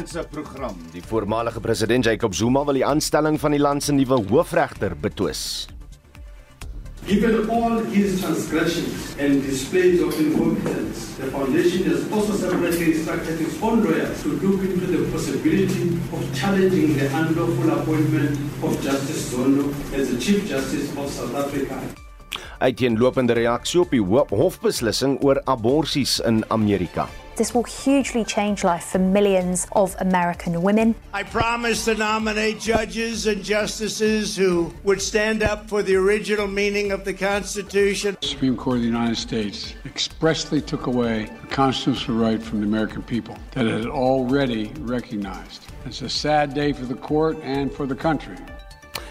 Vanoggend se program. Die voormalige president Jacob Zuma wil die aanstelling van die land se nuwe hoofregter betwis. Given all his transgressions and displays of incompetence, the foundation has also separately instructed its own lawyers to look into the possibility of challenging the unlawful appointment of Justice Zondo as the Chief Justice of South Africa. Uiteenlopende reaksie op die hofbeslissing oor aborsies in Amerika. This will hugely change life for millions of American women. I promise to nominate judges and justices who would stand up for the original meaning of the Constitution. The Supreme Court of the United States expressly took away a constitutional right from the American people that it had already recognized. It's a sad day for the court and for the country.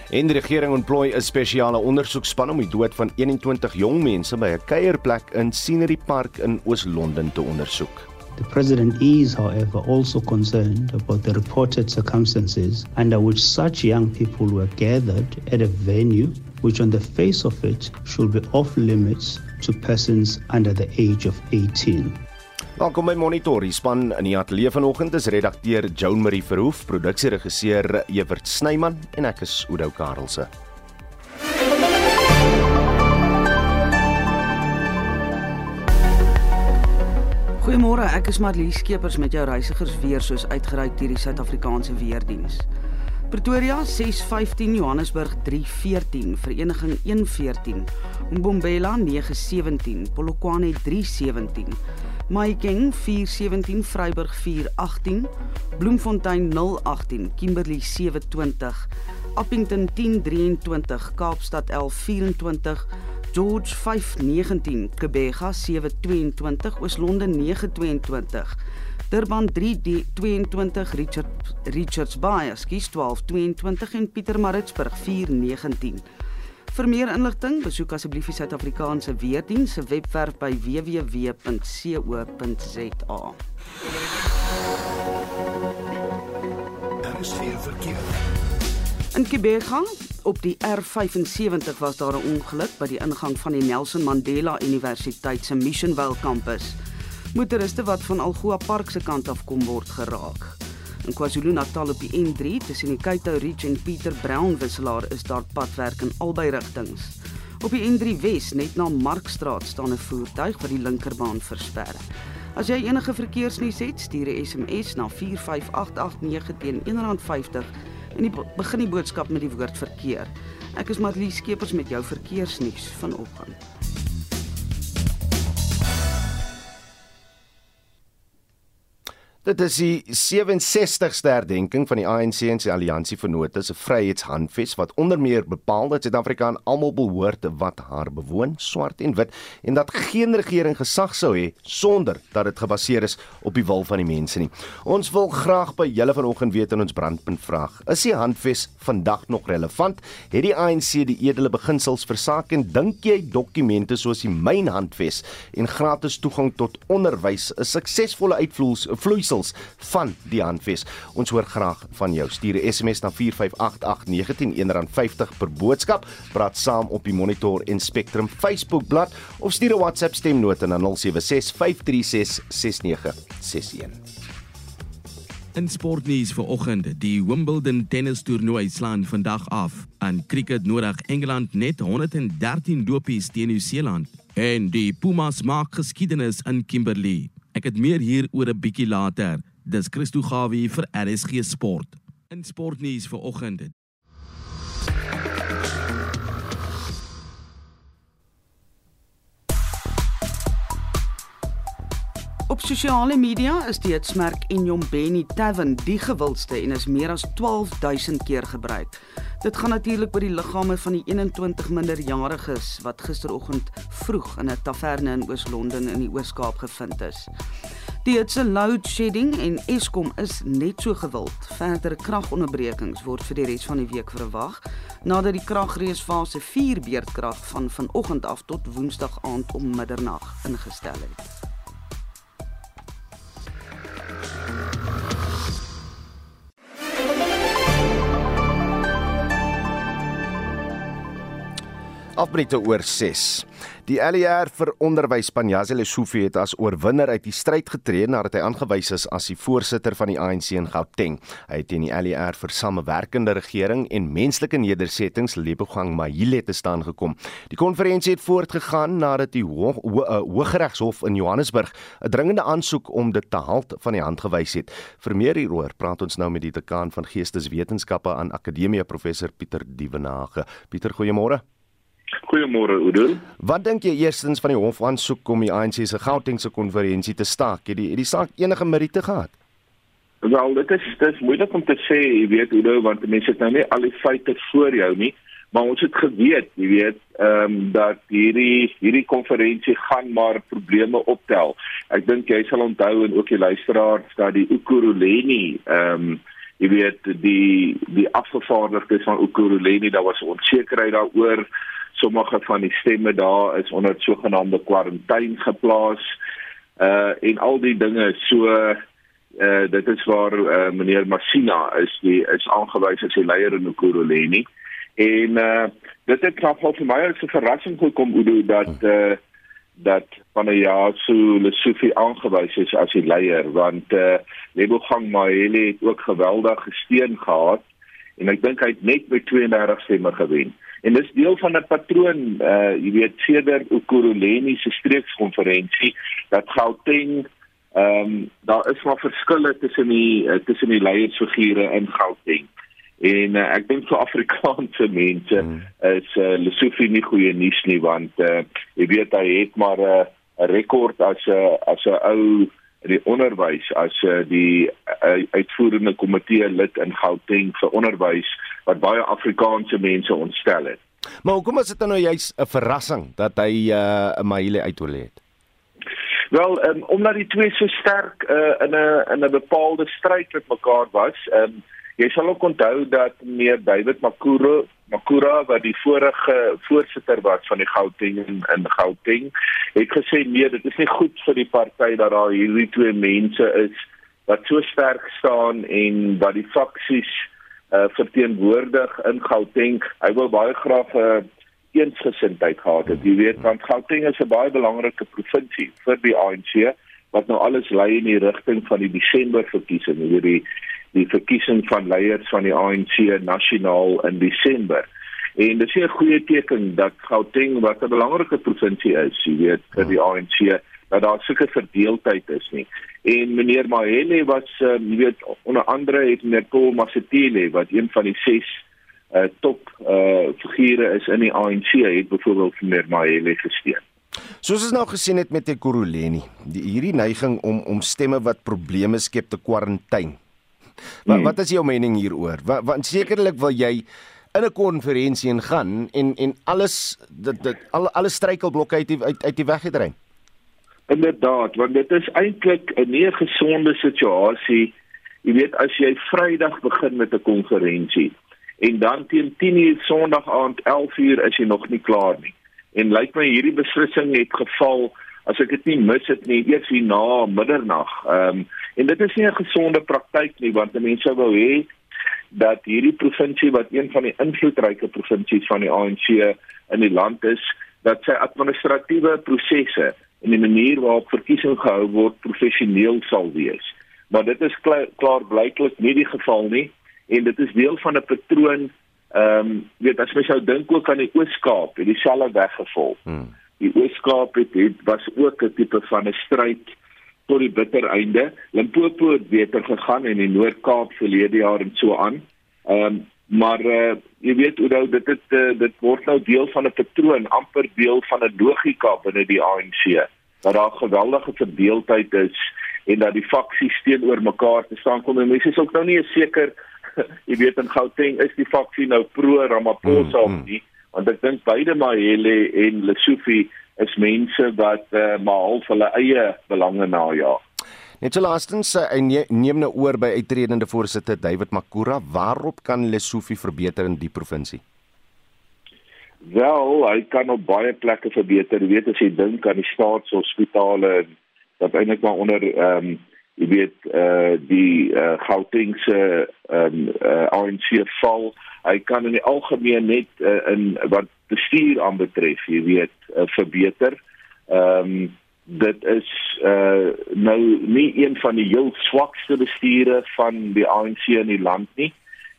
En die regering ontplooi 'n spesiale ondersoekspan om die dood van 21 jong mense by 'n kuierplek in Scenery Park in Oos-London te ondersoek. The president is, however, also concerned about the reported circumstances under which such young people were gathered at a venue which, on the face of it, should be off limits to persons under the age of 18. Welkom by Monitor. Die span in die ateljee vanoggend is redakteur Joan Marie Verhoef, produksieregisseur Evert Snyman en ek is Oudo Karelse. Goeiemôre, ek is Marlie Skeepers met jou reisigers weer soos uitgeruik deur die Suid-Afrikaanse weerdiens. Pretoria 615, Johannesburg 314, Vereniging 114, Mbombela 917, Polokwane 317, Mahikeng 417, Vryburg 418, Bloemfontein 018, Kimberley 720, Appington 1023, Kaapstad 1124 George 519, Kebega 722, Oos-London 922, Durban 322, Richard Richards Bay, Skies 1222 en Pietermaritzburg 419. Vir meer inligting, besoek asseblief die Suid-Afrikaanse Weerdienste se webwerf by www.co.za. Daar is veel verkeer. In Kibega op die R75 was daar 'n ongeluk by die ingang van die Nelson Mandela Universiteit se Missionville kampus. Motoriste wat van Algoa Park se kant af kom word geraak. In KwaZulu-Natal op die N3 tussen die Kaito Ridge en Pieter Brown wisselaar is daar padwerk in albei rigtings. Op die N3 Wes net na Markstraat staan 'n voertuig wat die linkerbaan versper. As jy enige verkeersnuus het, stuur 'n SMS na 45889 teen R1.50 en die begin die boodskap met die woord verkeer. Ek is Marlie Skeepers met jou verkeersnuus vanoggend. Dit is die 67ste herdenking van die ANC en sy alliansie vennote se vryheidshandves wat onder meer bepaal dat Suid-Afrika aan almal behoort wat haar bewoon, swart en wit, en dat geen regering gesag sou hê sonder dat dit gebaseer is op die wil van die mense nie. Ons wil graag by julle vanoggend weet in ons brandpunt vraag: Is die handves vandag nog relevant? Het die ANC die edele beginsels versaak en dink jy dokumente soos die myn handves en gratis toegang tot onderwys 'n suksesvolle uitvloeisel beginsels van die handves. Ons hoor graag van jou. Stuur 'n SMS na 4588919 R50 per boodskap. Praat saam op die Monitor en Spectrum Facebookblad of stuur 'n WhatsApp stemnota na 0765366961. In sportnuus vir oggend, die Wimbledon tennis toernooi slaan vandag af. Aan cricket nodig Engeland net 113 lopies teen Nieu-Seeland en die Pumas maak geskiedenis in Kimberley. Ek het meer hier oor 'n bietjie later. Dis Christo Gawie vir RSG Sport. In sportnuus vir Op sosiale media is die hitsmerk Enyombeni Tavern die gewildste en is meer as 12000 keer gebruik. Dit gaan natuurlik oor die liggame van die 21 minderjariges wat gisteroggend vroeg in 'n taverne in Oos-London in die Oos-Kaap gevind is. Die hitse load shedding en Eskom is net so gewild. Verdere kragonderbrekings word vir die res van die week verwag nadat die kragreus fase 4 beurtkrag van vanoggend af tot Woensdag aand om middernag ingestel het. Afbreekte oor 6. Die ALR vir onderwys Panyazi Lesufi het as oorwinner uit die stryd getree nadat hy aangewys is as die voorsitter van die ANC in Gauteng. Hy het teen die ALR vir samewerkende regering en menslike nedersettings Lebogang Mahile te staan gekom. Die konferensie het voortgegaan nadat die eh, Hooggeregshof in Johannesburg 'n dringende aansoek om dit te halt van die hand gewys het. Vir meer hieroor praat ons nou met die dekaan van Geesteswetenskappe aan Akademia professor Pieter Dievenage. Pieter, goeiemôre. Goeiemôre Oudo. Wat dink jy eerstens van die hof aansoek om die ANC se Gautengse konferensie te staak? Het die het die saak enige meriete gehad? Wel, dit is dit is moeilik om te sê, jy weet Oudo, want mense het nou nie al die feite voor jou nie, maar ons het geweet, jy weet, ehm um, dat hierdie hierdie konferensie gaan maar probleme optel. Ek dink jy sal onthou en ook die luisteraars dat die Ukuruleni ehm um, jy weet die die afgevaardigdes van Ukuruleni, daar was onsekerheid daaroor sommige van die stemme daar is onder sogenaamde kwarantyne geplaas. Uh en al die dinge so uh dit is waar uh, meneer Masina is die is aangewys as die leier in Ekurhuleni en uh dit het knap vir my as 'n verrassing gekom Udo dat uh dat so Lesofie aangewys is as die leier want uh Lebogang Mahele het ook geweldig gesteun gehad en ek dink hy het net met 32 stemme gewen. En dis deel van 'n patroon, uh jy weet sedert Ukuruleni se streekskonferensie dat Gauteng ehm um, daar is maar verskille tussen die uh, tussen die leiersfigure in Gauteng. En uh, ek dink vir Afrikaanse mense hmm. is uh, Lesotho nie goeie nuus nie want uh, jy weet hy het maar 'n uh, rekord as 'n uh, as 'n ou in die onderwys as uh, die uh, uitvoerende komitee lid in Gauteng vir onderwys wat baie Afrikaanse mense ontstel het. Maar hoekom is dit nou juist 'n verrassing dat hy 'n uh, Mahile uitolie het? Wel, um, omdat die twee so sterk uh, in 'n in 'n bepaalde stryd met mekaar was, um, jy sal ook onthou dat meneer David Makuro Makura wat die vorige voorsitter was van die Gauteng in, in Gauteng het gesê nee dit is nie goed vir die party dat daar hierdie twee mense is wat so sterk staan en wat die faksies uh, verteenwoordig in Gauteng. Hy wil baie graag 'n uh, eensgesindheid gehad het jy weet want Gauteng is 'n baie belangrike provinsie vir die ANC wat nou alles lei in die rigting van die Desember verkiesing hierdie die verkiesing van leiers van die ANC nasionaal in Desember. En dit is 'n goeie teken dat Gauteng wat 'n belangrike provinsie is, jy weet, vir die ANC, dat daar sulke verdeeldheid is nie. En meneer Mahele was um, jy weet onder andere het meneer Paul Masetile wat een van die ses uh, top uh, figure is in die ANC het byvoorbeeld meneer Mahele gesteun. Soos ons nou gesien het met Ekurhuleni, die hierdie neiging om om stemme wat probleme skep te kwarantyne Wat hmm. wat is jou mening hieroor? Want, want sekerlik wil jy in 'n konferensie ingaan en en alles dit dit al alle struikelblokke uit die, uit uit die weg gedrein. Inderdaad, want dit is eintlik 'n nie gesonde situasie. Jy weet as jy Vrydag begin met 'n konferensie en dan teen 10:00 Sondag aand 11:00 is jy nog nie klaar nie. En lyk my hierdie beslissing het geval as ek dit nie mis het nie eers hier na middernag. Ehm um, en dit is nie 'n gesonde praktyk nie want mense wou hê dat hierdie provinsie wat een van die invloedryke provinsies van die ANC in die land is, dat sy administratiewe prosesse en die manier waarop verkiesing gehou word professioneel sal wees. Maar dit is klaar, klaar blyklik nie die geval nie en dit is deel van 'n patroon ehm um, weet as mens nou dink ook aan die Oos-Kaap, het dieselfde weggevolg. Hmm die Ooskaap het, het was ook 'n tipe van 'n stryd tot die bitter einde. Limpopo het beter gegaan en die Noord-Kaap verlede jaar en so aan. Ehm um, maar uh, jy weet hoe nou dit dit uh, dit word nou deel van 'n patroon, amper deel van 'n logika binne die ANC dat daar geweldige verdeeldheid is en dat die faksies teenoor mekaar te staan kom en mense is ook nou nie seker jy weet in Gauteng is die faksie nou pro Ramaphosa mm, mm. of nie want ek dink beide Mahele en Lesofie is mense wat uh, maar half hulle eie belange najaag. Net so laastens hy eh, neem nou oor by uitredende voorsitter David Makura, waarop kan Lesofie verbeter in die provinsie? Wel, hy kan op baie plekke verbeter. Jy weet as jy dink aan die staatshospitale wat eintlik maar onder ehm um, jy weet uh die uh Gautengse um uh, ANC val. Hy kan in die algemeen net uh, in wat bestuur aanbetref jy weet uh, verbeter. Ehm um, dit is uh nou nie een van die heel swakste bestuure van die ANC in die land nie.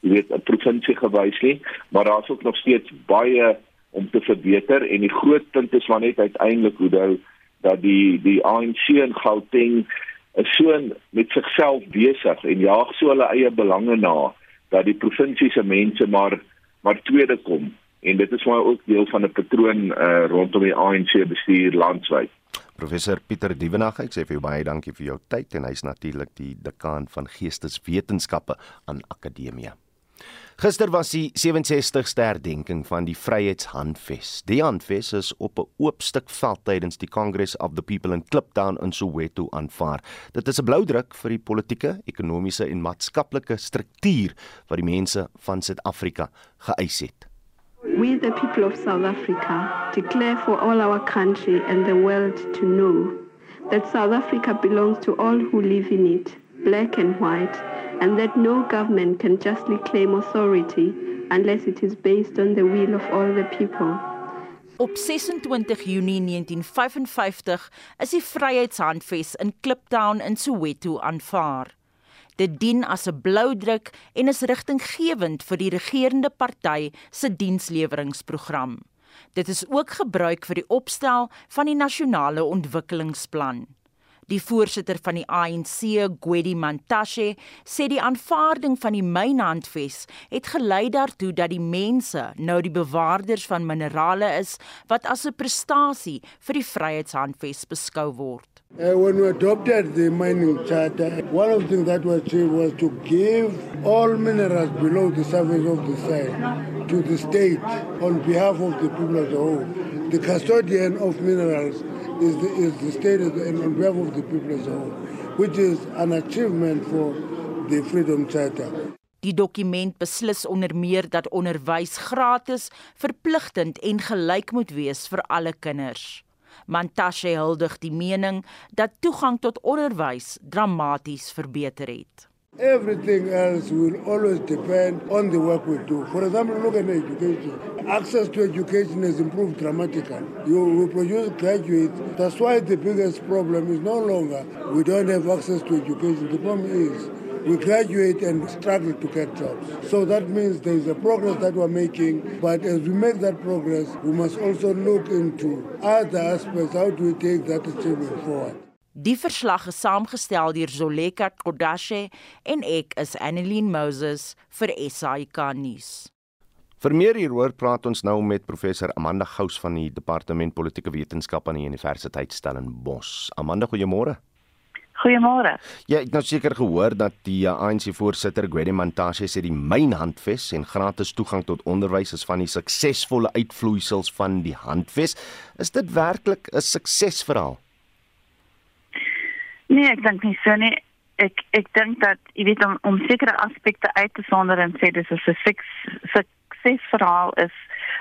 Jy weet 'n provinsie gewys nie maar daar's ook nog steeds baie om te verbeter. En die groot punt is maar net uiteindelik hoe nou dat die die ANC in Gauteng is so met sigself besig en jaag so hulle eie belange na dat die provinsie se mense maar maar tweede kom en dit is maar ook deel van 'n patroon uh, rondom die ANC bestuur landwyd. Professor Pieter Dievenage, ek sê vir jou baie dankie vir jou tyd en hy's natuurlik die dekaan van Geesteswetenskappe aan Akademia. Gister was die 67ste herdenking van die Vryheidshandves. Die handves is op 'n oop stuk veld tydens die Congress of the People in Kliptown in Soweto aanvaar. Dit is 'n bloudruk vir die politieke, ekonomiese en maatskaplike struktuur wat die mense van Suid-Afrika geëis het. We the people of South Africa declare for all our country and the world to know that South Africa belongs to all who live in it, black and white and that no government can justly claim authority unless it is based on the will of all the people. Op 26 Junie 1955 is die Vryheidshandves in Kliptown in Soweto aanvaar. Dit dien as 'n bloudruk en is rigtinggewend vir die regerende party se diensleweringsprogram. Dit is ook gebruik vir die opstel van die nasionale ontwikkelingsplan. Die voorsitter van die ANC, Gwedi Mantashe, sê die aanvaarding van die mynhandves het gelei daartoe dat die mense nou die bewaarders van minerale is wat as 'n prestasie vir die vryheidshandves beskou word. Uh, when we adopted the mining charter, one of the things that was achieved was to give all minerals below the surface of the soil to the state on behalf of the people as a whole. The custodian of minerals is the, is the state and on behalf of the people as a whole, which is an achievement for the Freedom Charter. Die dokument beslis onder meer dat onderwys gratis, verpligtend en gelyk moet wees vir alle kinders. Mantashe huldig die mening dat toegang tot onderwys dramaties verbeter het. Everything else will always depend on the work we do. For example, look at education. Access to education has improved dramatically. You will produce graduates. That's why the biggest problem is no longer we don't have access to education. The problem is we graduate and struggle to get jobs. So that means there is a progress that we're making. But as we make that progress, we must also look into other aspects. How do we take that achievement forward? Die verslag is saamgestel deur Zoleka Kodashe en ek is Annelien Moses vir SAK nuus. Vir meer hieroor praat ons nou met professor Amanda Gous van die Departement Politieke Wetenskap aan die Universiteit Stellenbosch. Amanda, goeiemôre. Goeiemôre. Ja, ek het nou seker gehoor dat die uh, ANC voorsitter Gwede Mantashe sê die myn handves en gratis toegang tot onderwys is van die suksesvolle uitvloeisels van die handves. Is dit werklik 'n suksesverhaal? Nee, ek dink nie so nie. Ek ek dink dat jy weet om om sekere aspekte uit te sonder en sê dis 'n suksesverhaal is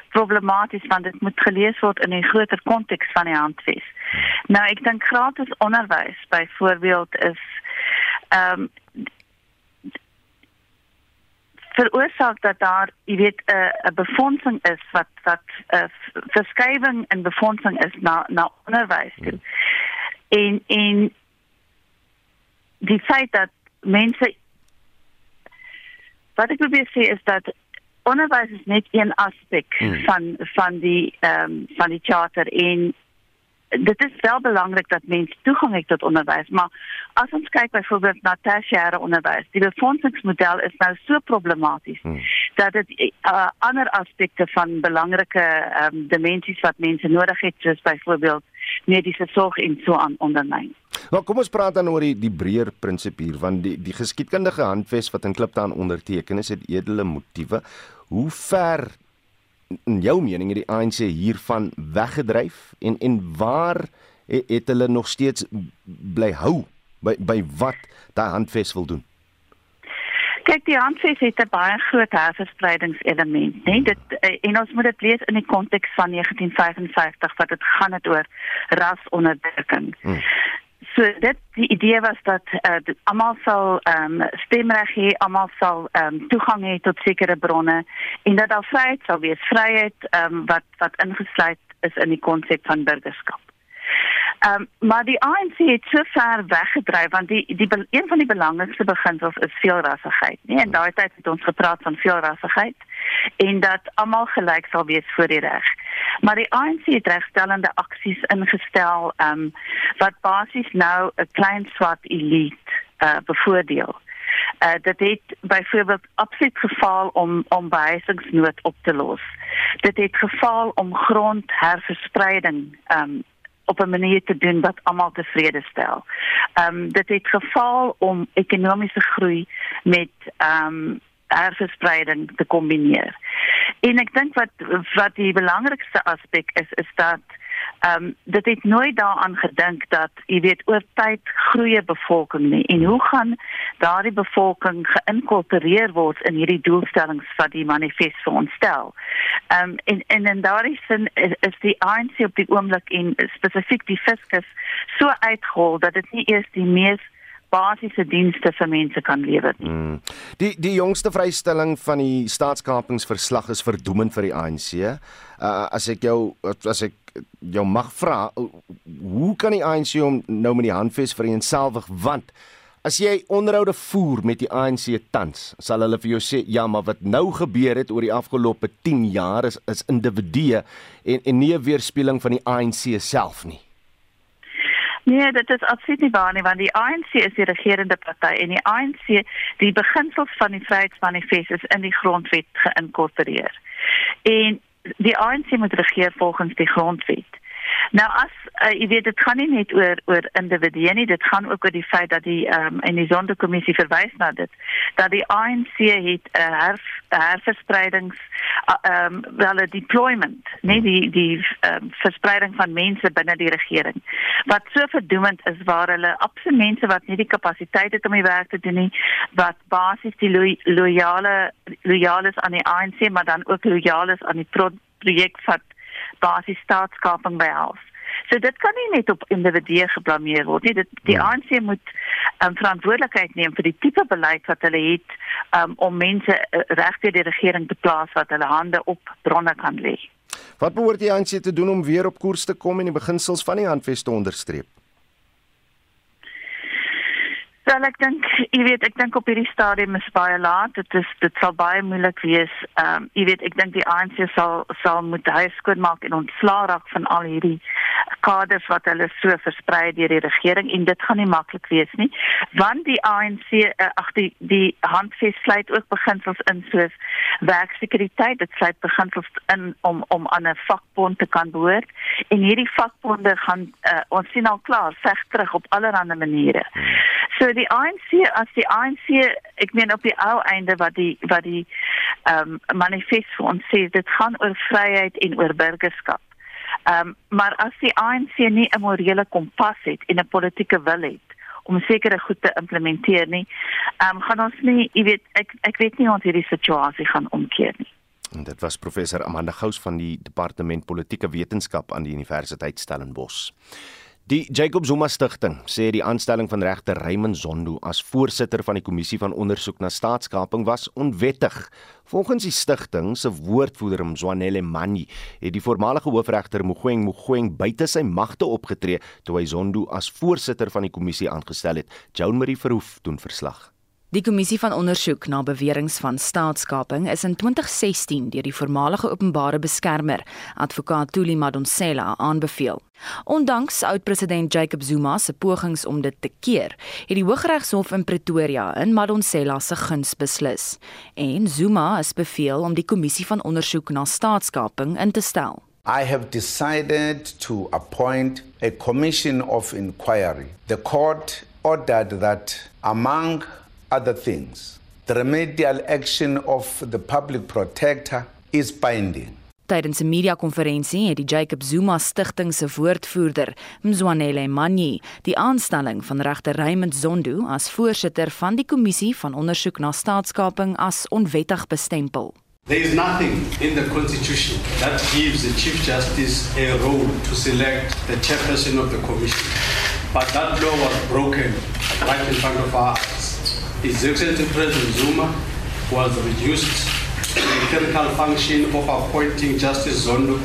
problematies want dit moet gelees word in 'n groter konteks van die handves. Nou ek dink gratis onderwys byvoorbeeld is ehm um, veroorsaak dat daar jy weet 'n uh, 'n befondsing is wat wat 'n uh, verskywing in befondsing is na na onderwys toe. En en die feit dat mense wat ek probeer sê is dat onderwys is net een aspek hmm. van van die ehm um, van die charter en dit is wel belangrik dat mense toegang het tot onderwys maar as ons kyk byvoorbeeld na tersiêre onderwys die befondsingsmodel is nou so problematies hmm. dat dit uh, ander aspekte van belangrike um, dimensies wat mense nodig het soos byvoorbeeld mediese sorg en so aan ondermyn Nou kom ons praat dan oor die die breër prinsip hier want die die geskiedkundige handves wat in Kliptown onderteken is het edele motiewe. Hoe ver in jou mening het die ANC hiervan weggedryf en en waar het, het hulle nog steeds bly hou by by wat daai handves wil doen? Kyk, die handves het 'n baie groot herverspreidingselement, né? Dit eh, en ons moet dit lees in die konteks van 1955 wat dit gaan dit oor rasonderdrukking. Hmm. So dit die idee was dat uh, almal sal ehm um, stemreg hê, almal sal ehm um, toegang hê tot sekere bronne en dat daar vryheid sal wees, vryheid ehm um, wat wat ingesluit is in die konsep van burgerskap. Ehm um, maar die ANC het so ver weggedryf want die die een van die belangrikste beginsels is veelrassigheid. Nee, in daai tyd het ons gepraat van veelrassigheid en dat almal gelyk sal wees voor die reg. Maar die ANC het regstellende aksies ingestel ehm um, wat basies nou 'n klein swart elite uh bevoordeel. Uh dit het byvoorbeeld absoluut gefaal om om behuisingsnood op te los. Dit het gefaal om grondherverspreiding um op 'n manier te doen wat almal tevrede stel. Ehm um, dit het gefaal om ekonomiese groei met ehm um, herverspreiding te kombineer. En ek dink wat wat die belangrikste aspek is is dat Ehm um, dit het nooit daaraan gedink dat jy weet oor tyd groeie bevolking nie en hoe gaan daardie bevolking geïnkorporeer word in hierdie doelstellings wat die manifest vir ons stel. Ehm um, en en in daardie sin is, is die ANC op die oomblik en spesifiek die fiskus so uitgehol dat dit nie eers die mees basiese dienste vir mense kan lewer. Hmm. Die die jongste vrystelling van die staatskapingsverslag is verdoemend vir die ANC. Uh, as ek jou as ek jou mag vra, hoe kan die ANC hom nou met die handves vereenselwig want As jy onderhoude voer met die ANC tans, sal hulle vir jou sê ja, maar wat nou gebeur het oor die afgelope 10 jaar is is individue en en nie 'n weerspieëling van die ANC self nie. Nee, dit is absoluut nie waar nie want die ANC is die regerende party en die ANC, die beginsels van die Vryheidsmanifest is in die grondwet geïnkorporeer. En die ANC moet regeer volgens die grondwet. Nou as uh, jy weet dit gaan nie net oor oor individue nie, dit gaan ook oor die feit dat die ehm um, in die sonderkommissie verwys na dit dat die ANC het 'n uh, herf herverspreidings ehm uh, um, wel 'n deployment, nee die die um, verspreiding van mense binne die regering. Wat so verdoemend is waar hulle absoluut mense wat nie die kapasiteit het om die werk te doen nie, wat basies die lo loyale loyales aan die ANC maar dan ook loyales aan die projek wat basis staatskaping behels. So dit kan nie net op individue geblameer word nie. Dit die ja. ANC moet um, verantwoordelikheid neem vir die tipe beleid wat hulle het um, om mense uh, reg deur die regering te plaas wat hulle hande op bronne kan lê. Wat behoort die ANC te doen om weer op koers te kom en die beginsels van die handves te onderstreep? Wel ek dink, jy weet, ek dink op hierdie stadium is baie laat. Dit is dit sal baie moeilik wees. Ehm um, jy weet, ek dink die ANC sal sal moet huis skoon maak en ontslaa raak van al hierdie kaders wat hulle so versprei deur die regering en dit gaan nie maklik wees nie. Want die ANC uh, eh, ag die die handves sluit ook beginsels in soos werksekuriteit. Dit sluit beginsels in om om aan 'n vakbond te kan behoort en hierdie vakbonde gaan uh, ons sien al klaar veg terug op allerlei maniere. So die ANC as die ANC ek meen op die ou einde wat die wat die ehm um, manifest vir ons sê dit gaan oor vryheid en oor burgerskap. Ehm um, maar as die ANC nie 'n morele kompas het en 'n politieke wil het om sekere goed te implementeer nie, ehm um, gaan ons nie, jy weet ek ek weet nie ons hierdie situasie gaan omkeer nie. En dit was professor Amanda Gous van die departement politieke wetenskap aan die Universiteit Stellenbosch. Die Jacob Zuma Stichting sê die aanstelling van regter Raymond Zondo as voorsitter van die kommissie van ondersoek na staatskaping was onwettig. Volgens die stigting se woordvoerder Mzwanele Manyi het die voormalige hoofregter Mogoeng Mogoeng buite sy magte opgetree toe hy Zondo as voorsitter van die kommissie aangestel het. Joan Marie Verhoef doen verslag. Die kommissie van ondersoek na beweringe van staatskaping is in 2016 deur die voormalige openbare beskermer, advokaat Thuli Madonsela, aanbeveel. Ondanks oud-president Jacob Zuma se pogings om dit te keer, het die Hooggeregshof in Pretoria in Madonsela se guns beslis en Zuma is beveel om die kommissie van ondersoek na staatskaping in te stel. I have decided to appoint a commission of inquiry. The court ordered that among other things. The remedial action of the public protector is binding. Tydens 'n media-konferensie het die Jacob Zuma Stichting se woordvoerder, Mzwanele Manyi, die aanstelling van regter Raymond Zondo as voorsitter van die kommissie van ondersoek na staatskaping as onwettig bestempel. There is nothing in the constitution that gives the chief justice a role to select the chairperson of the commission. But that law was broken right in front of our eyes. Excellency President Zuma was reduced to the clerical function of appointing Justice Zondo,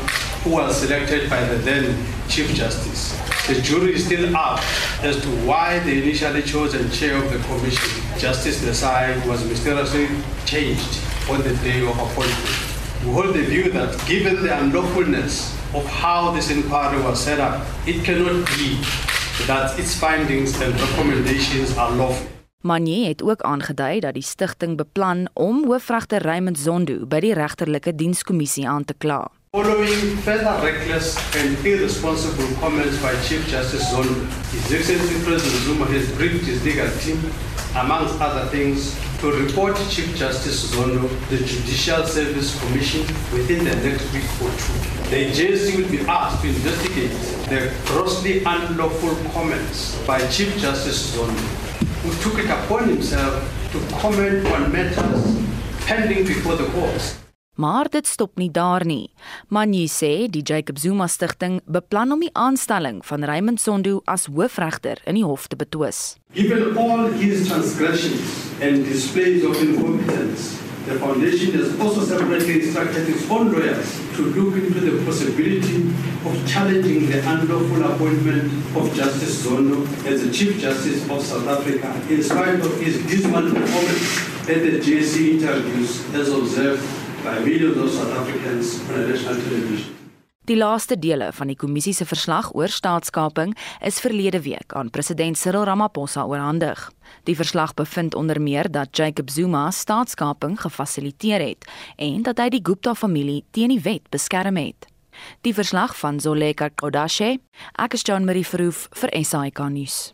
who was selected by the then Chief Justice. The jury is still up as to why the initially chosen chair of the commission, Justice Desai, was mysteriously changed on the day of appointment. We hold the view that given the unlawfulness of how this inquiry was set up, it cannot be that its findings and recommendations are lawful. Manye het ook aangedui dat die stigting beplan om hoofregter Raymond Zondo by die regterlike dienskommissie aan te kla. Following further reckless and irresponsible comments by Chief Justice Zondo, His Excellency President Zuma has briefed his legal team, amongst other things, to report Chief Justice Zondo the Judicial Service Commission within the next week or two. The JSC will be asked to investigate the grossly unlawful comments by Chief Justice Zondo, who took it upon himself to comment on matters pending before the courts. Maar dit stop nie daar nie. Manyi sê die Jacob Zuma stigting beplan om die aanstelling van Raymond Zondo as hoofregter in die hof te betwis. Given all his transgressions and displays of incompetence, the foundation has also separately instructed its own lawyers to look into the possibility of challenging the unlawful appointment of Justice Zondo as the Chief Justice of South Africa, in spite of his dismal performance at the JSC interviews as observed by millions of South Africans on national television. Die laaste dele van die kommissie se verslag oor staatskaping is verlede week aan president Cyril Ramaphosa oorhandig. Die verslag bevind onder meer dat Jacob Zuma staatskaping gefasiliteer het en dat hy die Gupta-familie teen die wet beskerm het. Die verslag van Zoleka Kodashe, ek is John Marie Verhoef vir SAK nuus.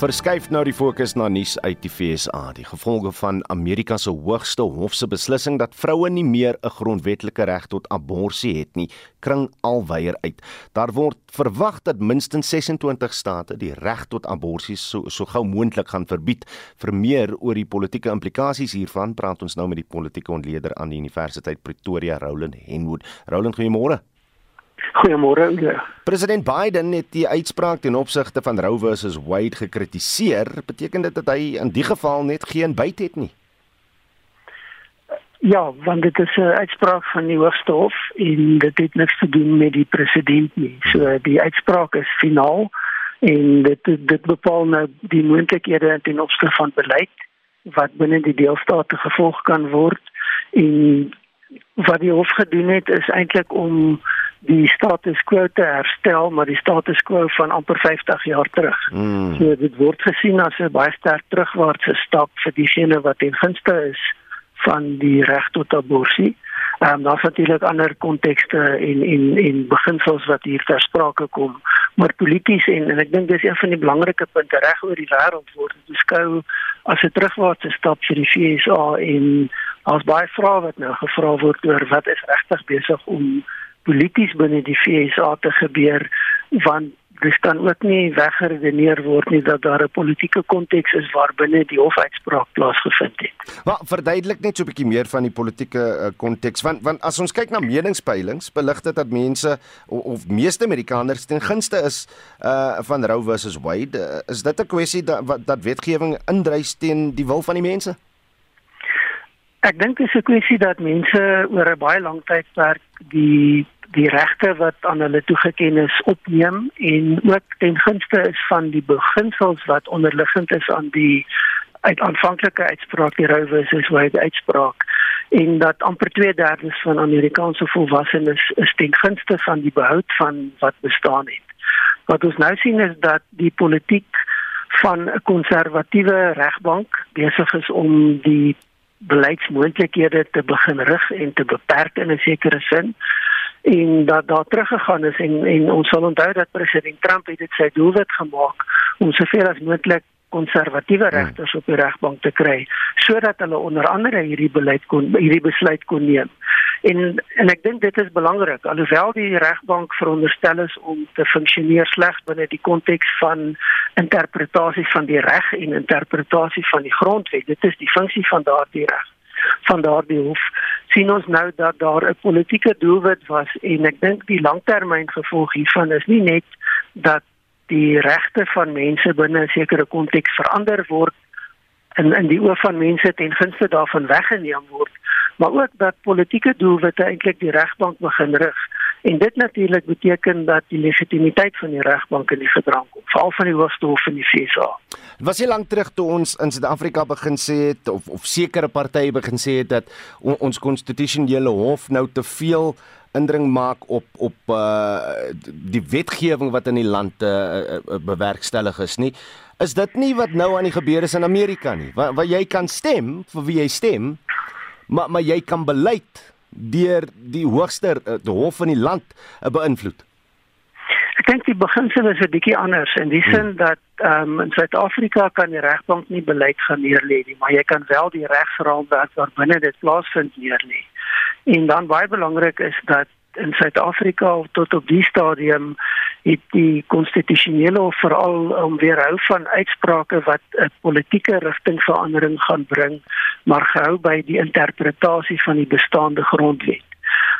Verskuif nou die fokus na nuus uit die FSA. Die gevolge van Amerika se hoogste hof se beslissing dat vroue nie meer 'n grondwetlike reg tot abortus het nie, kring alweier uit. Daar word verwag dat minstens 26 state die reg tot abortus so so gou moontlik gaan verbied. Vir meer oor die politieke implikasies hiervan, praat ons nou met die politieke ontleder aan die Universiteit Pretoria, Roland Henwood. Roland, goeiemôre. Goeiemôre. Ja. President Biden het die uitspraak ten opsigte van Roe versus Wade gekritiseer. Beteken dit dat hy in die geval net geen byt het nie? Ja, want dit is 'n uitspraak van die Hoogste Hof en dit het niks te doen met die president nie. So die uitspraak is finaal en dit dit bepaal nou die moontlikhede ten opsigte van beleid wat binne die deelstate gevolg kan word en wat die hof gedoen het is eintlik om die status quo te herstel, maar die status quo van amper 50 jaar terug. Mm. So dit word gesien as 'n baie sterk terugwaartse stap vir diegene wat ten gunste is van die reg tot abortus. Ehm um, daar's natuurlik ander kontekste en en en beginsels wat hier ter sprake kom, maar polities en en ek dink dis een van die belangrike punte reg oor die wêreld word beskou as 'n terugwaartse stap vir die FSA en as baie vrae wat nou gevra word oor wat is regtig besig om polities binne die FSA te gebeur want dis kan ook nie weggeredeneer word nie dat daar 'n politieke konteks is waarbinne die hofuitspraak plaasgevind het. Maar verduidelik net so 'n bietjie meer van die politieke konteks uh, want want as ons kyk na meningspeilings belig dit dat mense of, of meeste Amerikaners ten gunste is uh van Roe versus Wade. Uh, is dit 'n kwessie dat dat wetgewing indrys teen die wil van die mense? Ek dink dit is 'n kwessie dat mense oor 'n baie lang tydperk die die regte wat aan hulle toegeken is opneem en ook ten gunste is van die beginsels wat onderliggend is aan die uit aanvanklike uitspraak die Roe versus Wade uitspraak en dat amper 2/3 van Amerikaanse volwassenes is ten gunste van die behoud van wat bestaan het. Wat ons nou sien is dat die politiek van 'n konservatiewe regbank besig is om die beleidsmoontlikhede te begin rig en te beperk in 'n sekere sin en dat daar teruggegaan is en en ons sal onthou dat president Trump het dit sy doelwit gemaak om soveel as moontlik konservatiewe hmm. regters op die regbank te kry sodat hulle onder andere hierdie beleid kon hierdie besluit kon neem. En en ek dink dit is belangrik alhoewel die regbank veronderstel is om te funksioneer slegs binne die konteks van interpretasie van die reg en interpretasie van die grondwet. Dit is die funksie van daardie reg. van daardie hof sien ons nou dat daar 'n politieke doelwit was en ek dink die langtermyngevolg hiervan is nie net dat die regte van mense binne 'n sekere konteks verander word en in die oë van mense ten gunste daarvan weggeneem word maar ook dat politieke doelwitte eintlik die regbank begin rig en dit natuurlik beteken dat die legitimiteit van die regbank in die gedrang kom veral van die hoogste hof in die FSA. Was jy lank terug toe ons in Suid-Afrika begin sê het of of sekere partye begin sê het dat on, ons konstitusionele hof nou te veel indring maak op op uh die wetgewing wat in die land uh, uh, bewerkstellig is nie. Is dit nie wat nou aan die gebeur is in Amerika nie? Waar waar jy kan stem vir wie jy stem, maar maar jy kan beleid deur die hoogste uh, die hof van die land uh, beïnvloed. Ek dink die beginsel is 'n bietjie anders in die sin dat ehm um, in Suid-Afrika kan die regbank nie beleid gaan neerlê nie, maar jy kan wel die regsraamwerk waarbinne dit plaasvind neerlê. En dan baie belangrik is dat in Suid-Afrika tot op die stadium het die konstitusionele hof veral om weerhou van uitsprake wat 'n politieke rigtingverandering gaan bring, maar gehou by die interpretasie van die bestaande grondwet.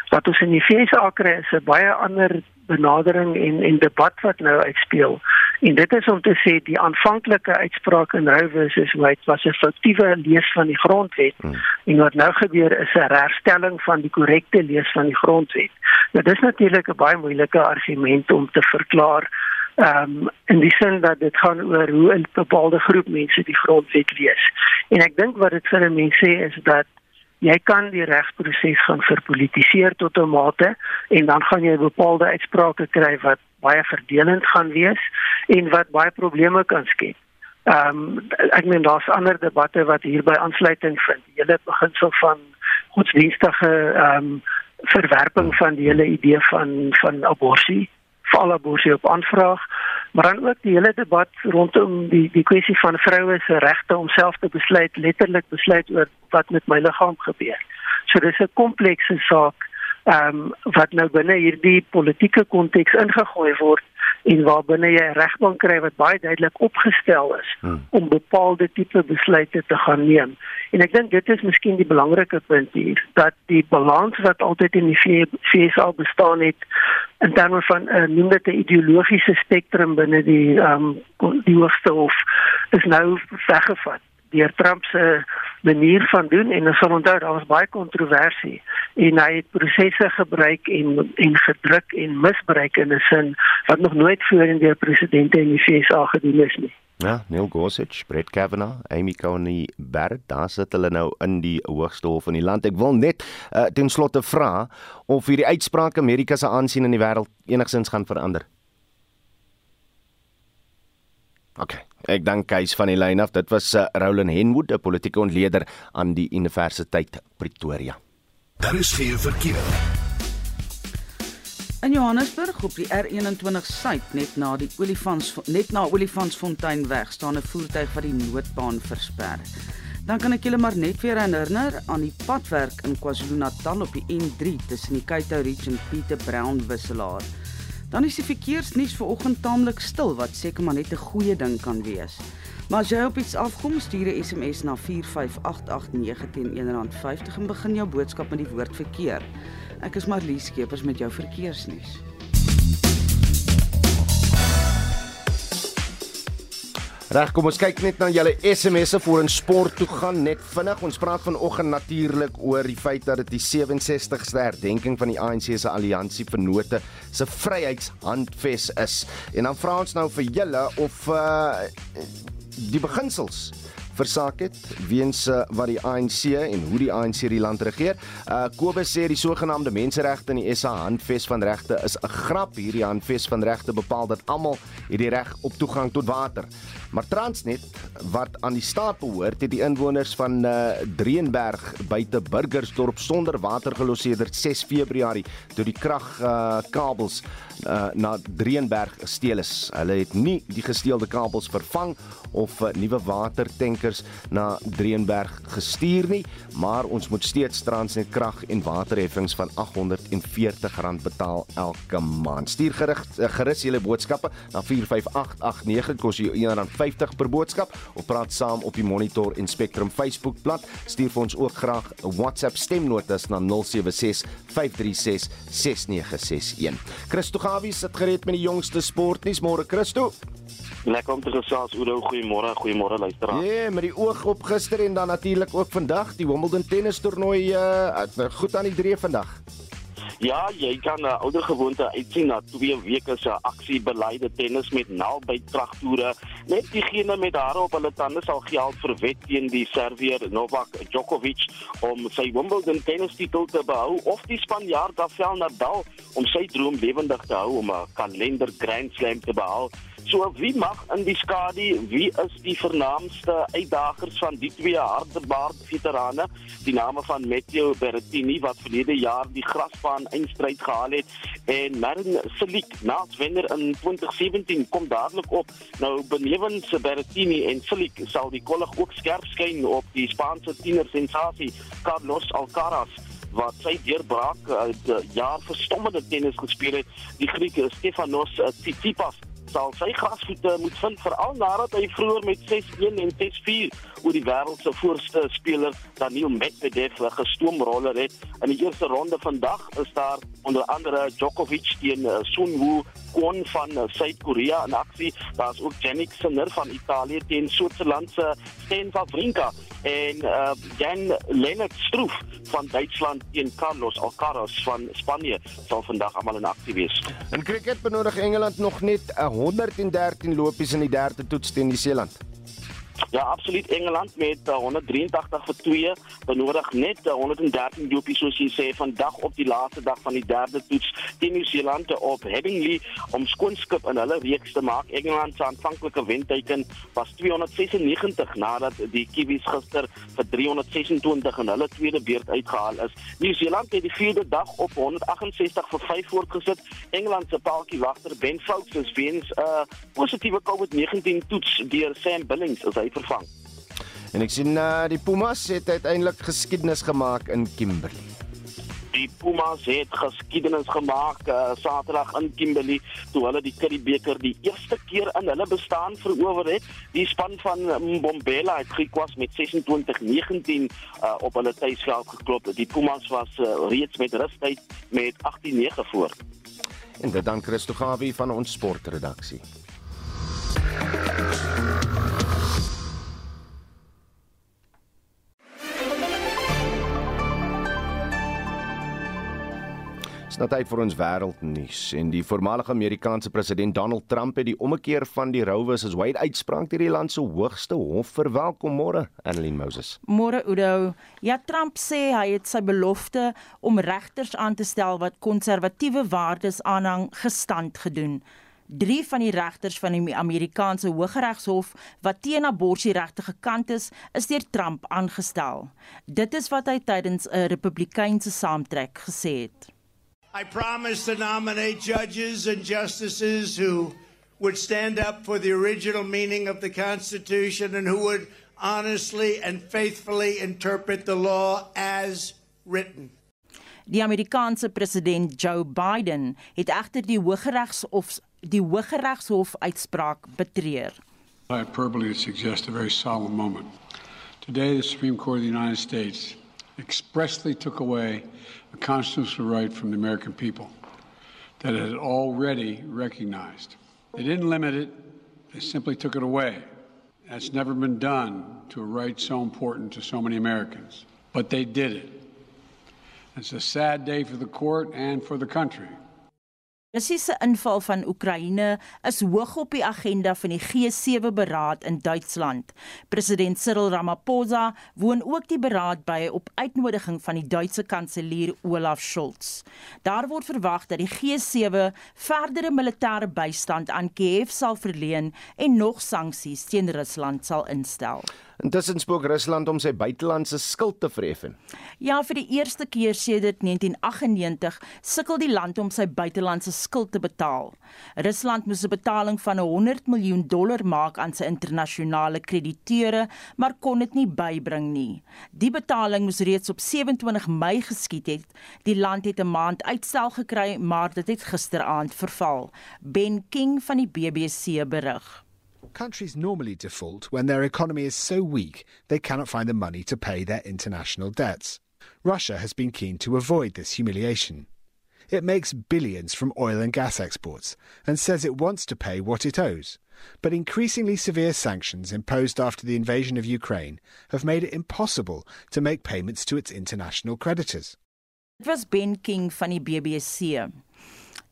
Wat ons in die FSA kry is 'n baie ander benadering en en debat wat nou uitspeel. En dit is om te sê die aanvanklike uitspraak in Roe versus Wade was 'n foutiewe lees van die grondwet. Hmm. En wat nou gebeur is 'n herstelling van die korrekte lees van die grondwet. Nou dis natuurlik 'n baie moeilike argument om te verklaar. Ehm um, in die sin dat dit gaan oor hoe 'n bepaalde groep mense die grondwet lees. En ek dink wat dit vir 'n mens sê is dat jy kan die regsproses gaan verpolitiseer tot 'n mate en dan gaan jy bepaalde uitsprake kry wat baie verdelend gaan wees en wat baie probleme kan skep. Ehm um, ek meen daar's ander debatte wat hierby aansluiting vind. Die hele beginsel van godsdienstige ehm um, verwerping van die hele idee van van abortus val abortus op aanvraag maar dan ook die hele debat rondom die die kwessie van vroue se regte om self te besluit letterlik besluit oor wat met my liggaam gebeur. So dis 'n komplekse saak ehm um, wat nou binne hierdie politieke konteks ingegooi word en waarbinne jy 'n regbank kry wat baie duidelik opgestel is hmm. om bepaalde tipe besluite te gaan neem. En ek dink dit is miskien die belangrike punt hier dat die balans wat altyd in die FSA bestaan het in terme van 'n uh, noem dit 'n ideologiese spektrum binne die ehm um, die hoogste hof is nou weggevat deur Trump se manier van doen en ons sal onthou daar was baie kontroversie en hy het prosesse gebruik en en gedruk en misbruik in 'n sin wat nog nooit voorheen deur presidente in die VSA gedoen is nie. Ja, Neil Gorsuch, Brett Kavanaugh, Amy Coney Barrett, daar sit hulle nou in die hoogste hof in die land. Ek wil net uh, ten slotte vra of hierdie uitspraak Amerika se aansien in die wêreld enigsins gaan verander. OK. Ek dank Kees van die lyn af. Dit was uh, Roland Henwood, 'n politieke ontleder aan die Universiteit Pretoria. Daar is geen verkeer. In Johannesburg op die R21 suid net na die Olifants net na Olifantsfontein weg staan 'n voertuig wat die noodbaan versper. Dan kan ek julle maar net weer herinner aan die padwerk in KwaZulu-Natal op die N3 tussen die Cato Ridge en Pieter Brown wisselaar. Dan is die verkeersnuus vanoggend taamlik stil wat seker maar net 'n goeie ding kan wees. Maar as jy op iets afkom, stuur 'n SMS na 45889 teen R1.50 en begin jou boodskap met die woord verkeer. Ek is Marlies Skeepers met jou verkeersnuus. Reg, kom ons kyk net na julle SMS'e voor in sport toe gaan net vinnig. Ons praat vanoggend natuurlik oor die feit dat dit die 67ste herdenking van die ANC se alliansie vennote se vryheidshandves is. En dan vra ons nou vir julle of uh die beginsels versaak het weens uh, wat die ANC en hoe die ANC die land regeer. Uh Kobus sê die sogenaamde menseregte in die SA handves van regte is 'n grap. Hierdie handves van regte bepaal dat almal het die reg op toegang tot water. Maar Transnet wat aan die staat behoort, het die inwoners van uh, Dreenberg buite Burgersdorp sonder water gelos sedert 6 Februarie toe die kragkabels uh, uh, na Dreenberg gesteel is. Hulle het nie die gesteelde kabels vervang of uh, nuwe watertenke verbruikers na Dreenberg gestuur nie, maar ons moet steeds Transnet krag en waterheffings van R840 betaal elke maand. Stuur gerig gerus julle boodskappe na 45889 dit kos jou R1.50 per boodskap of praat saam op die Monitor en Spectrum Facebookblad. Stuur vir ons ook graag 'n WhatsApp stemnotas na 076 536 6961. Christo Gawie sit gereed met die jongste sportnuus môre Christo. Lekker om te gesels Oudo, goeiemôre, goeiemôre luisteraars. Ja, yeah, met die oog op gister en dan natuurlik ook vandag die Wimbledon tennis toernooi uh goed aan die drie vandag. Ja, jy kan 'n uh, ouer gewoonte uitsien na 2 weke se aksiebeleide tennis met naby kragtoere. Net diegene met hare op hulle tande sal geld vir wet teen die Servier Novak Djokovic om sy Wimbledon tennis titel te behou of die Spanjaard Rafael Nadal om sy droom lewendig te hou om 'n kalender Grand Slam te behaal. So wie mag in die skadu? Wie is die vernaamste uitdagers van die twee hardebaard veterane? Die name van Matteo Berrettini wat verlede jaar die grasbaan eindstryd gehaal het en Marin Cilic naas wenner in 2017 kom dadelik op. Nou benewens Berrettini en Cilic sal die kollig ook skerp skyn op die Spaanse tiener sensasie Carlos Alcaraz wat sy deurbraak uit uh, jaar verstommende tennis gespeel het die Griek Stefanos Tsitsipas sal sy grasvoete moet vind veral nadat hy vroeër met 6-1 en 6-4 oor die wêreld se voorste speler Daniel Medvedev gestoomroller het. In die eerste ronde vandag is daar onder andere Djokovic teen uh, Sun Woo Kwon van uh, Suid-Korea in aksie. Daar's ook Jannik Sinner van Italië teen Switserland se Stan Wawrinka en uh, Jan Lennart Struff van Duitsland teen Carlos Alcaraz van Spanje sal vandag almal in aksie wees. In cricket benodig Engeland nog net 113 lopies in die derde toets teen Nieu-Seeland. Ja, absoluut Engeland met uh, 183 vir 2 benodig net uh, 113 doelpies soos jy sê vandag op die laaste dag van die derde toets teen Nieu-Seeland op Headingley om skoonskip in hulle reeks te maak. Engeland se aanvanklike wenteiken was 296 nadat die Kiwis gister vir 326 in hulle tweede beurt uitgehaal is. Nieu-Seeland het die vierde dag op 168 vir 5 voortgesit. Engeland se paaltjie wagter Ben Foakes is weens 'n uh, positiewe COVID-19 toets deur Sam Billings as hy vervang. En ek sien uh, die Pumas het uiteindelik geskiedenis gemaak in Kimberley. Die Pumas het geskiedenis gemaak uh, Saterdag in Kimberley toe hulle die Curriebeeker die eerste keer in hulle bestaan verower het. Die span van Mbombela het gekwas met 26-19 uh, op hulle tuisveld geklop. Die Pumas was uh, reeds met rustyd met 18-9 voor. En dit dan Christo Gawie van ons sportredaksie. Nou tyd vir ons wêreldnuus en die voormalige Amerikaanse president Donald Trump het die ommekeer van die Roe vs Wade uitspraak deur die land se hoogste hof verwelkom môre Annelien Moses. Môre Udo, ja Trump sê hy het sy belofte om regters aan te stel wat konservatiewe waardes aanhang gestand gedoen. Drie van die regters van die Amerikaanse Hooggeregshof wat teen abortusregte gekant is, is deur Trump aangestel. Dit is wat hy tydens 'n Republikeinse saamtrek gesê het. I promise to nominate judges and justices who would stand up for the original meaning of the Constitution and who would honestly and faithfully interpret the law as written. Die Amerikaanse president Joe Biden het egter die Hooggeregshof die Hooggeregshof uitspraak betreur. Hyperbole suggests a very solemn moment. Today the Supreme Court of the United States expressly took away a constitutional right from the American people that it had already recognized. They didn't limit it, they simply took it away. That's never been done to a right so important to so many Americans. But they did it. It's a sad day for the court and for the country. Russiese inval van Oekraïne is hoog op die agenda van die G7 beraad in Duitsland. President Cyril Ramaphosa woon ook die beraad by op uitnodiging van die Duitse kanselier Olaf Scholz. Daar word verwag dat die G7 verdere militêre bystand aan Kiev sal verleen en nog sanksies teen Rusland sal instel. Intussen spook Rusland om sy buitelandse skuld te verheffen. Ja, vir die eerste keer sedert 1998 sukkel die land om sy buitelandse skuld te betaal. Rusland moes 'n betaling van 100 miljoen dollar maak aan sy internasionale krediteure, maar kon dit nie bybring nie. Die betaling moes reeds op 27 Mei geskied het. Die land het 'n maand uitstel gekry, maar dit het gisteraand verval. Ben King van die BBC berig. Countries normally default when their economy is so weak they cannot find the money to pay their international debts. Russia has been keen to avoid this humiliation. It makes billions from oil and gas exports and says it wants to pay what it owes. But increasingly severe sanctions imposed after the invasion of Ukraine have made it impossible to make payments to its international creditors. Dit was Ben King van die BBC.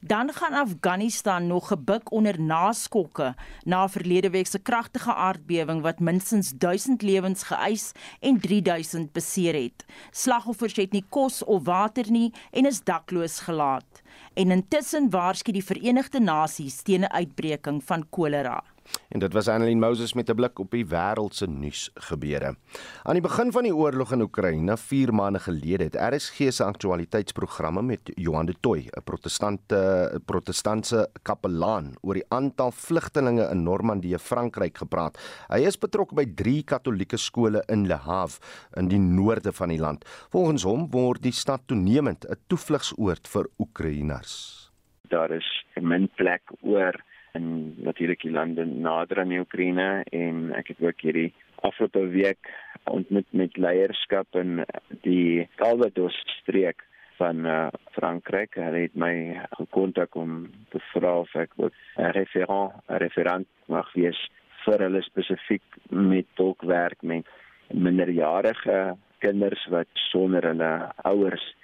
Dan gaan Afghanistan nog gebuk onder naskokke na verlede week se kragtige aardbewing wat minstens 1000 lewens geëis en 3000 beseer het. Slagoffers het nie kos of water nie en is dakloos gelaat. En intussen waarsku die Verenigde Nasies teen 'n uitbreking van kolera. En dit was Annelien Moses met 'n blik op die wêreld se nuus gebeure. Aan die begin van die oorlog in Oekraïne 4 maande gelede het RSG se aktualiteitsprogramme met Johan de Tooi, 'n protestante protestantse kapelaan oor die aantal vlugtelinge in Normandië, Frankryk gepraat. Hy is betrokke by 3 katolieke skole in Le Havre in die noorde van die land. Volgens hom word die stad toenemend 'n toevlugsoord vir Oekraïners. Daar is 'n min plek oor in natuurlik die lande nader aan die Oekraïne en ek het ook hierdie afgelope week ontmoet met leierskap in die Calvados streek van uh, Frankryk. Hulle het my gekontak om te vra of ek 'n referent, 'n referent mag wees vir hulle spesifiek met tolkwerk met minderjarige kinders wat sonder hulle ouers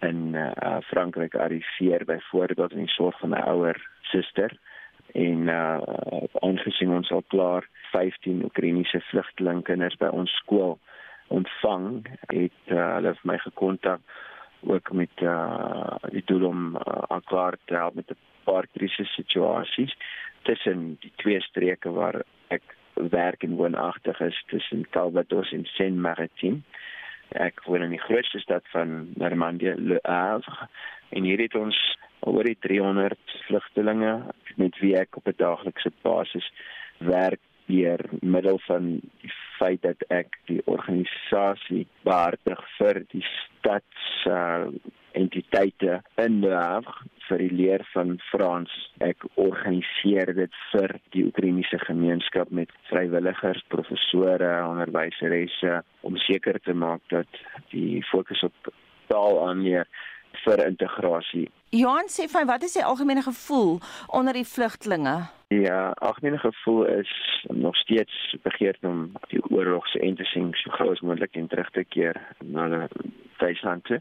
in uh, Frankryk arriveer byvoorbeeld in die sorg van 'n ouer suster en uh aangesien ons al klaar 15 Oekraïense vlugtelingkinders by ons skool ontvang het uh, hulle vir my gekontak ook met uh die doel om uh, al klaar te help met 'n paar krisis situasies tussen die twee streke waar ek werk en woonagtig is tussen Calvados en Saint-Maritime ek woon in die grootste stad van Normandië Le Havre en hier het ons oor die 300 vlugtelinge met wie ek op 'n daaglikse basis werk deur middel van die feit dat ek die organisasie behartig vir die stads uh, entiteite in Havre vir die leer van Frans. Ek organiseer dit vir die Oekraïense gemeenskap met vrywilligers, professore, onderwyseresse om seker te maak dat die fokus op taal aanleer vir integrasie. Johan sê van wat is sy algemene gevoel onder die vlugtlinge? Ja, algemene gevoel is nog steeds begeerd om die oorlog se sien so gou as moontlik en terug te keer na die Duitsland toe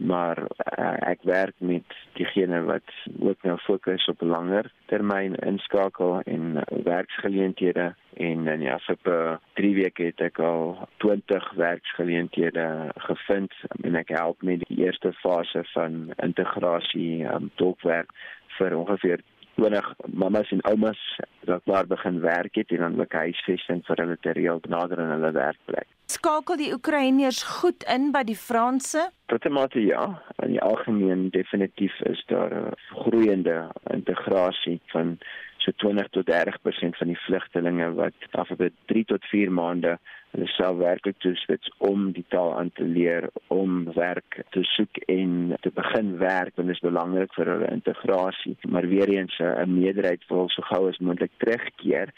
maar uh, ek werk met diegene wat ook nou fokus op langer termyn inskakel en uh, werksgeleenthede en in die afgelope 3 weke het ek al 20 werksgeleenthede gevind en ek help met die eerste fase van integrasie um, tolkwerk vir ongeveer 20 mamas en oumas wat daar begin werk het en dan ook huisvesting vir hulle te reël nader aan hulle werkplek. Skakel die Oekraïners goed in by die Franse? Totemate ja, in die algemeen definitief is daar 'n groeiende integrasie van so 20 tot 30% van die vlugtelinge wat afgelope 3 tot 4 maande hulle self werklik toeswits om die taal aan te leer, om werk te soek en te begin werk want dit is belangrik vir hulle integrasie. Maar weer eens 'n meerderheid wil so gou as moontlik terugkeer.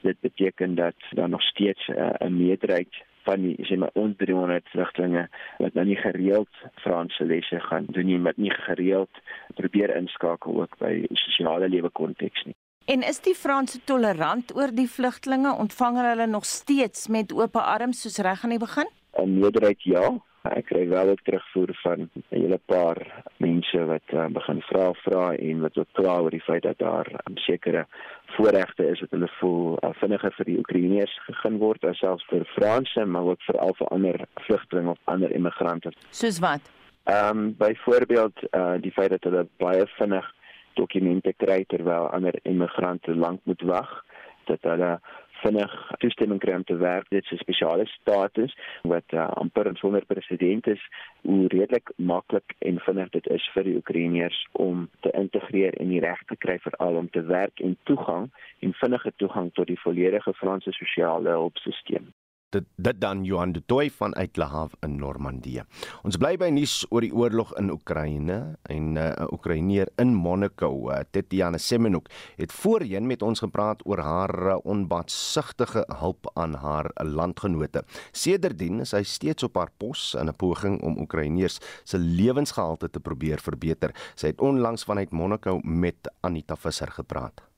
Dit beteken dat daar nog steeds 'n meerderheid van die sê maar ons 300 vlugtelinge wat nou nie gereeld Franse lesse gaan doen nie, wat nie gereeld probeer inskakel ook by sosiale lewe konteks nie. En is die Franse tolerant oor die vlugtelinge? Ontvang hulle nog steeds met oop arms soos reg aan die begin? 'n Meerderheid ja, ek kry wel ook terugvoer van 'n hele paar mense wat uh, begin vra vra en wat ook kla oor die feit dat daar um, sekere voorregte is wat hulle voel uh, vinniger vir die Oekraïners gegee word as selfs vir Franse maar ook vir al vir ander vlugtelinge of ander immigrante. Soos wat? Ehm um, byvoorbeeld uh, die feit dat hulle baie vinnig dokumente kry terwyl ander immigrante lank moet wag dat hulle vinnig toestemming kry om te werk. Dit is 'n spesiale status wat uh, amper sonder presedent is hoe redelik maklik en vinnig dit is vir die Oekraïners om te integreer en die reg te kry vir al om te werk en toegang en vinnige toegang tot die volledige Franse sosiale hulpstelsel dit dit dan Johan de Toey van Uitlahav in Normandië. Ons bly by nuus oor die oorlog in Oekraïne en 'n uh, Oekraïneer in Monaco, uh, Tetiana Semenuk, het voorheen met ons gepraat oor haar uh, onbaatsigtige hulp aan haar landgenote. Sedertdien is hy steeds op haar pos in 'n poging om Oekraïners se lewensgehalte te probeer verbeter. Sy het onlangs vanuit Monaco met Anita Visser gepraat.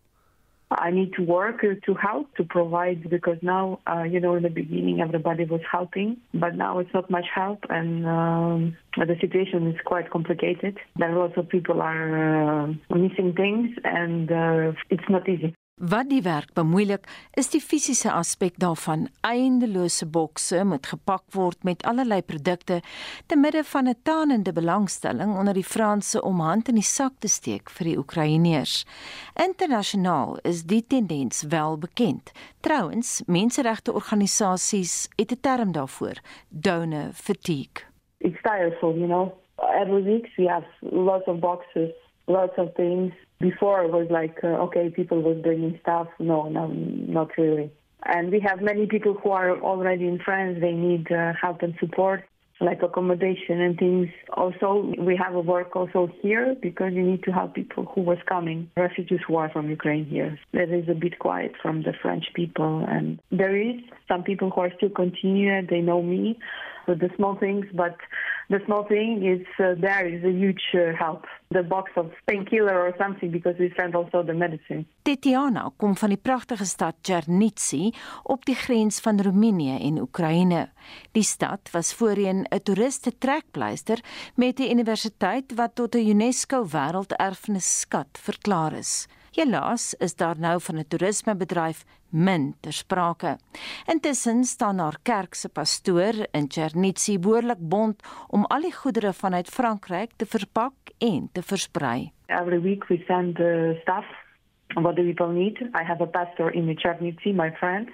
I need to work to help to provide because now uh, you know in the beginning everybody was helping but now it's not much help and um, the situation is quite complicated. There are lots of people are uh, missing things and uh, it's not easy Wat die werk bemoeilik, is die fisiese aspek daarvan. Eindelose bokse moet gepak word met allerlei produkte te midde van 'n tanende belangstelling onder die Franse om hand in die sak te steek vir die Oekraïners. Internasionaal is die tendens wel bekend. Trouwens, menseregte organisasies het 'n term daarvoor: donor fatigue. It's tiresome, you know. Every week we have lots of boxes, lots of things before it was like uh, okay people was bringing stuff. No no not really. And we have many people who are already in france. They need uh, help and support like accommodation and things. Also we have a work also here because you need to help people who was coming. Refugees who are from ukraine here. There is a bit quiet from the french people. And there is some people who are still continuing they know me with the small things but the small thing is uh, there is a huge uh, help. The box of painkiller or something because we send also the medicine. Tetiana kom van die pragtige stad Chernitsy op die grens van Roemenië en Oekraïne. Die stad was voorheen 'n toeriste trekpleister met 'n universiteit wat tot 'n UNESCO wêrelderfenisskat verklaar is. Helaas is daar nou van 'n toerismebedryf min ter sprake. Intussen staan haar kerk se pastoor in Chernitsy behoorlik bond om al die goedere vanuit Frankryk te verpak en te versprei. Every week we send the stuff what the people need. I have a pastor in Chernitsy, my friend.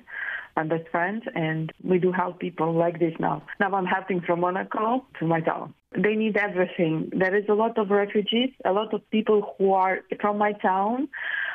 my best friend, and we do help people like this now. Now I'm helping from Monaco to my town. They need everything. There is a lot of refugees, a lot of people who are from my town.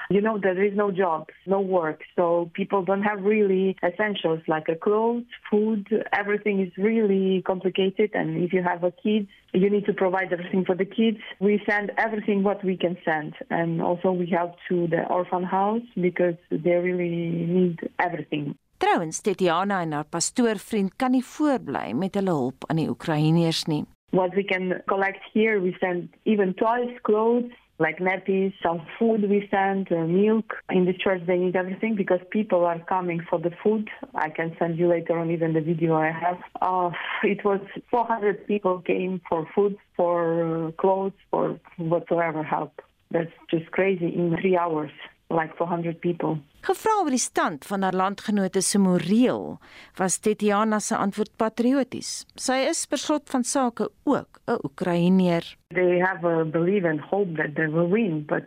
You know, there is no jobs, no work. So people don't have really essentials like a clothes, food. Everything is really complicated. And if you have a kid, you need to provide everything for the kids. We send everything what we can send. And also we help to the orphan house because they really need everything. Trouwens, Tetiana en haar pastoorvriend kan nie voorbly met hulle hulp aan die Oekraïners nie. What we can collect here, we send even toys, clothes, like nappies, some food we send, uh, milk. In the church they need everything because people are coming for the food. I can send you later on even the video I have. Uh, it was 400 people came for food, for uh, clothes, for whatsoever help. That's just crazy in three hours. Like 400 people. Gevra oor die stand van haar landgenote se moreel, was Tetiana se antwoord patrioties. Sy is per slot van sake ook 'n Oekraïner. They have a belief and hope that they will win, but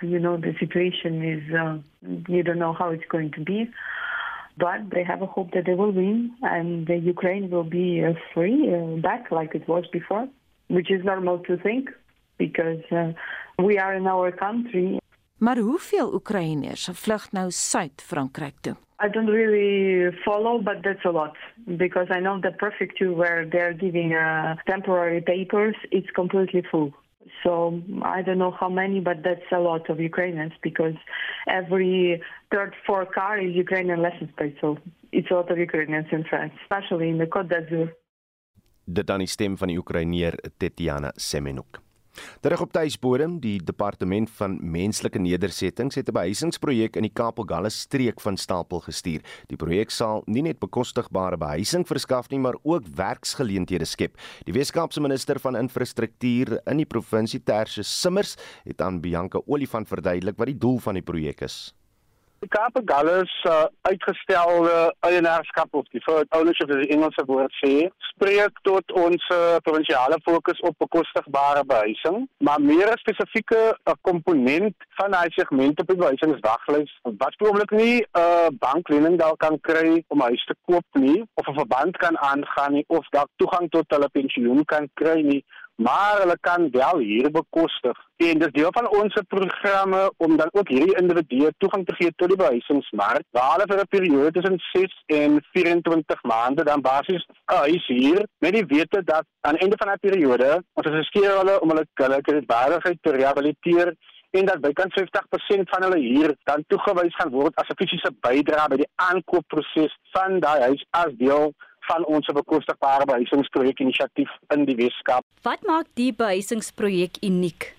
you know the situation is uh, you don't know how it's going to be. But they have a hope that they will win and the Ukraine will be uh, free uh, back like it was before, which is normal to think because uh, we are in our country Maar hoeveel Oekraïners vlug nou Suid-Frankryk toe? I don't really follow, but that's a lot because I know the prefecture where they're giving uh, temporary papers, it's completely full. So I don't know how many, but that's a lot of Ukrainians because every third, fourth car is Ukrainian license plate. So it's a lot of Ukrainians in France, especially in the Côte d'Azur. Dit dan die stem van die Oekraïneer Tetiana Semenuk. Terug op tuisbodem, die departement van menslike nedersettings het 'n behuisingsprojek in die Kaapelgalle streek van stapel gestuur. Die projek sal nie net bekostigbare behuising verskaf nie, maar ook werksgeleenthede skep. Die Weskaapse minister van infrastruktuur in die provinsie Terse Simmers het aan Bianca Olifant verduidelik wat die doel van die projek is. Die Kaapagallus uh, uitgestelde eienaarskap of die ownership is die Engelse woord sê, spreek tot ons uh, provinsiale fokus op bekostigbare behuising, maar meer spesifieke 'n uh, komponent van daai segment op die behuisingsdaglys wat oomblik nie 'n uh, banklening daar kan kry om 'n huis te koop nie of 'n verband kan aangaan nie of dalk toegang tot hulle pensioen kan kry nie maar hulle kan wel hier bekostig. En dis deel van ons programme om dan ook hierdie individue toegang te gee tot die behuisingsmark. Waar hulle vir 'n periode tussen 6 en 24 maande dan basies 'n huis hier met die wete dat aan die einde van daardie periode ons geskeur hulle om hulle hulle kredietbaarheid te rehabiliteer en dat bykans 50% van hulle hier dan toegewys gaan word as 'n fisiese bydrae by die aankoopproses van daai huis as deel van ons bekostigbare behuisingsprojek inisiatief in die Weskaap. Wat maak die behuisingsprojek uniek?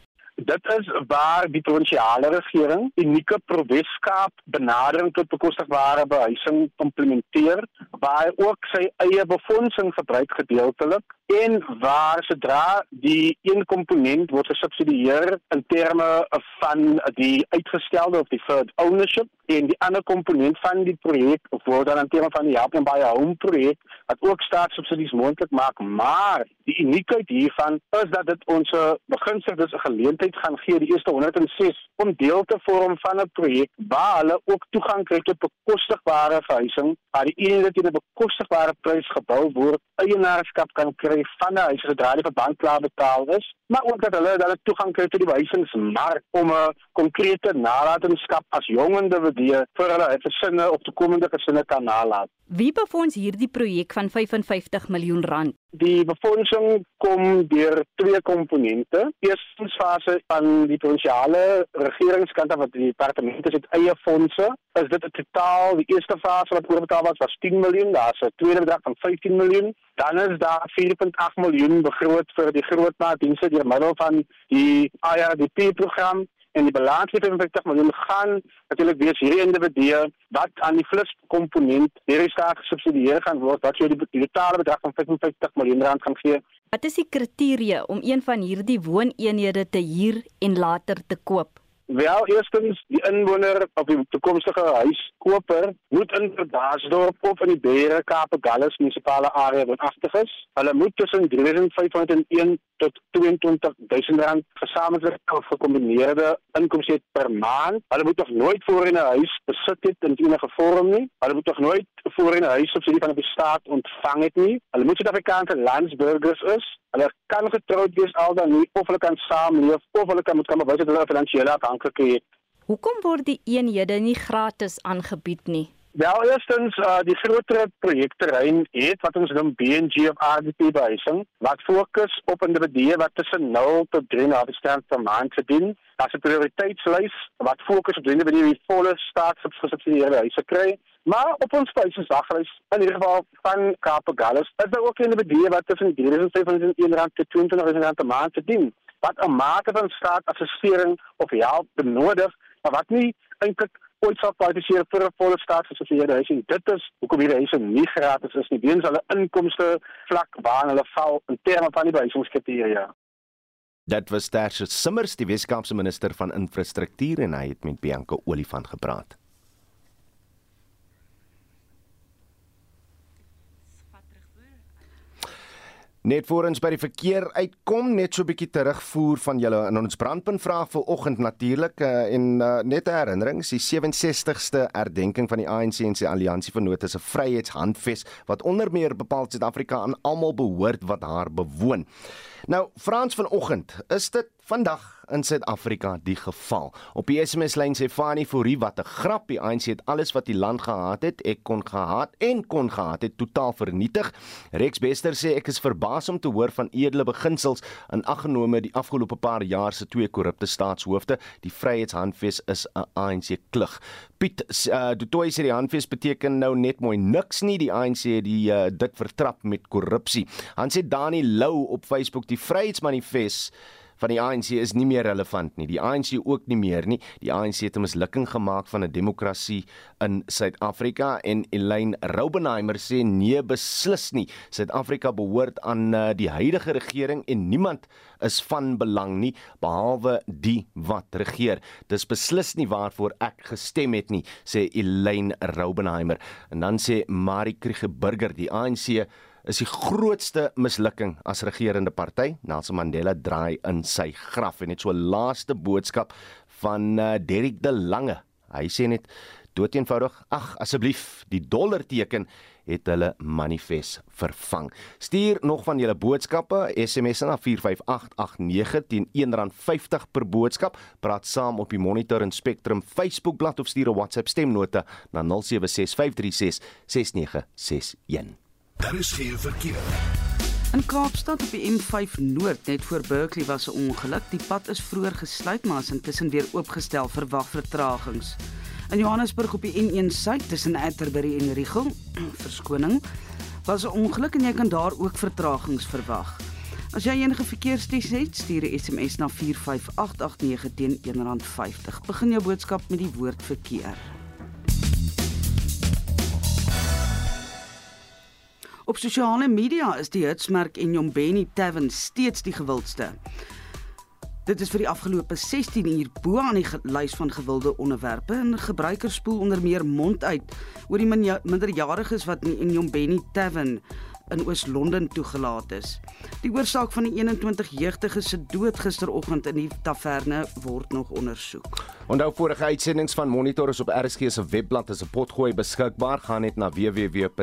Dit is waar die provinsiale regering unieke provinskaap benadering tot bekostigbare behuising implementeer, waar ook sy eie befondsing gebruik gedeeltelik en waar sodra die een komponent word gesubsidieer in terme van die uitgestelde of die third ownership en die ander komponent van die projek word dan in terme van die en by home projek wat ook staatssubsidies moontlik maak maar die uniekheid hiervan is dat dit ons beginsigdes 'n geleentheid gaan gee die eerste 106 om deel te vorm van 'n projek waar hulle ook toegang kry tot bekostigbare huising waar die eenheid teen 'n bekostigbare prys gebou word eienaarskap kan kry van 'n huis sodra die verband klaar betaal is, maar ook dat hulle dan toegang kry tot die behuisingsmark om 'n konkrete nalatenskap as jong individue vir hulle gesinne of toekomende gesinne kan nalat. Wie befonds hierdie projek van 55 miljoen rand? Die befondsing kom deur twee komponente. Eerstens fase van die provinsiale regeringskant wat die departemente het eie fondse. Is dit 'n totaal die eerste fase wat oorbetaal was was 10 miljoen, daar's 'n tweede bedrag van 15 miljoen. Dan is daar 4.8 miljoen begroot vir die grootmaatdienste deur middel van die IRDP program en die balans van 50 miljoen gaan natuurlik wees hierdie individue wat aan die flus komponent hierdie staat gesubsidieer gaan word wat jy die, die totale bedrag van 55 miljoen rand gaan gee. Wat is die kriteria om een van hierdie wooneenhede te huur en later te koop? Wel, eerstens die inwoner of die toekomstige huiskoper moet in Verdaarsdorp of in die Beere Kaap Gallus munisipale area woonagtig is. Hulle moet tussen 3501 tot 22000 rand gesamentlik of gekombineerde inkomste per maand. Hulle moet nog nooit voorheen 'n huis besit het in enige vorm nie. Hulle moet nog nooit voorheen 'n huis subsidie van die staat ontvang het nie. Hulle moet Suid-Afrikaanse landsburgers is. Hulle kan getroud wees al dan nie of hulle kan saamleef of hulle kan met kan bewys dat hulle finansiële afhanklikheid het. Hoekom word die eenhede nie gratis aangebied nie? Wel eerstens uh, die groter projekterrein het wat ons noem BNG of RDP behuising wat fokus op individue wat tussen 0 tot 3,5 stand per maand verdien. Daar's 'n prioriteitslys wat fokus op individue wie volle staatsgesubsidieerde huise kry. Maar op ons behuisingsdaglys in ieder geval van Kaapagallus is daar ook individue wat tussen 3500 rand tot 20000 rand per maand verdien wat 'n mate van staatsassistering of hulp benodig, maar wat nie eintlik ooit sal kwalifiseer vir 'n volle staatsgesofieerde huis en dit is hoekom hierdie huise nie gratis is nie weens hulle inkomste vlak waarna hulle val in terme van die behuisingskriteria. Dit was Tertius Simmers, die Weskaapse minister van infrastruktuur en hy het met Bianca Olifant gepraat. Net voor ons by die verkeer uitkom, net so 'n bietjie terugvoer van julle in ons brandpunt vraag vir oggend natuurlik uh, en uh, net 'n herinnering, die 67ste herdenking van die ANC en sy alliansie vir notas 'n vryheidshandves wat onder meer bepaal Suid-Afrika aan almal behoort wat haar bewoon. Nou, Frans vanoggend, is dit vandag in Suid-Afrika die geval. Op die SMS lyn sê Fani Fourie wat 'n grap, die ANC het alles wat die land gehad het, ek kon gehad en kon gehad het totaal vernietig. Rex Bester sê ek is verbaas om te hoor van edele beginsels in aggenome die afgelope paar jaar se twee korrupte staatshoofde. Die Vryheidshandves is 'n ANC klug. Piet uh, Du Toit sê die handves beteken nou net mooi niks nie. Die ANC het die uh, dit vertrap met korrupsie. Han sê Dani Lou op Facebook die Vryheidsmanifest van die ANC is nie meer relevant nie. Die ANC ook nie meer nie. Die ANC het 'n mislukking gemaak van 'n demokrasie in Suid-Afrika en Elaine Raubenheimer sê nee beslis nie. Suid-Afrika behoort aan uh, die huidige regering en niemand is van belang nie behalwe die wat regeer. Dis beslis nie waarvoor ek gestem het nie, sê Elaine Raubenheimer. En dan sê Marie Kriegeburger, die ANC is die grootste mislukking as regerende party. Nelson Mandela draai in sy graf en net so 'n laaste boodskap van uh, Derrick de Lange. Hy sê net dood eenvoudig, ag asseblief, die dollar teken het hulle manifest vervang. Stuur nog van julle boodskappe, SMS na 45889 teen R1.50 per boodskap. Praat saam op die Monitor en Spectrum Facebookblad of stuur 'n WhatsApp stemnota na 0765366961. Daar is geen verkeer. In Kaapstad op die M5 Noord net voor Berkeley was 'n ongeluk. Die pad is vroeër gesluit, maar is intussen weer oopgestel vir wagvertragings. In Johannesburg op die N1 Suid tussen Atterbury en Rigel, verskoning, was 'n ongeluk en jy kan daar ook vertragings verwag. As jy enige verkeersdiens het, stuur 'n SMS na 45889 teen R1.50. Begin jou boodskap met die woord verkeer. Op sosiale media is die hitsmerk Enyombeni Tavern steeds die gewildste. Dit is vir die afgelope 16 uur bo aan die lys van gewilde onderwerpe en gebruikers spoel onder meer mond uit oor die minderjariges wat in Enyombeni Tavern in Oos-London toegelaat is. Die oorsaak van die 21 jeugdiges se dood gisteroggend in die taverne word nog ondersoek. Onthou vorige uitsendings van Monitor is op RSG se webblad as 'n potgooi beskikbaar. Gaan net na www.rsg.co.za.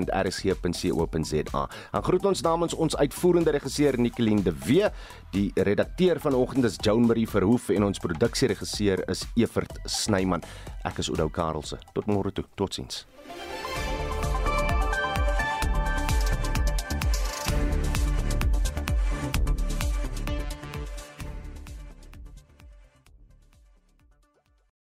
En groet ons namens ons uitvoerende regisseur Nicoline de Wee, die redakteur vanoggend is Joan Marie Verhoef en ons produksieregisseur is Evert Snyman. Ek is Oudou Karelse. Tot môre toe. Totsiens.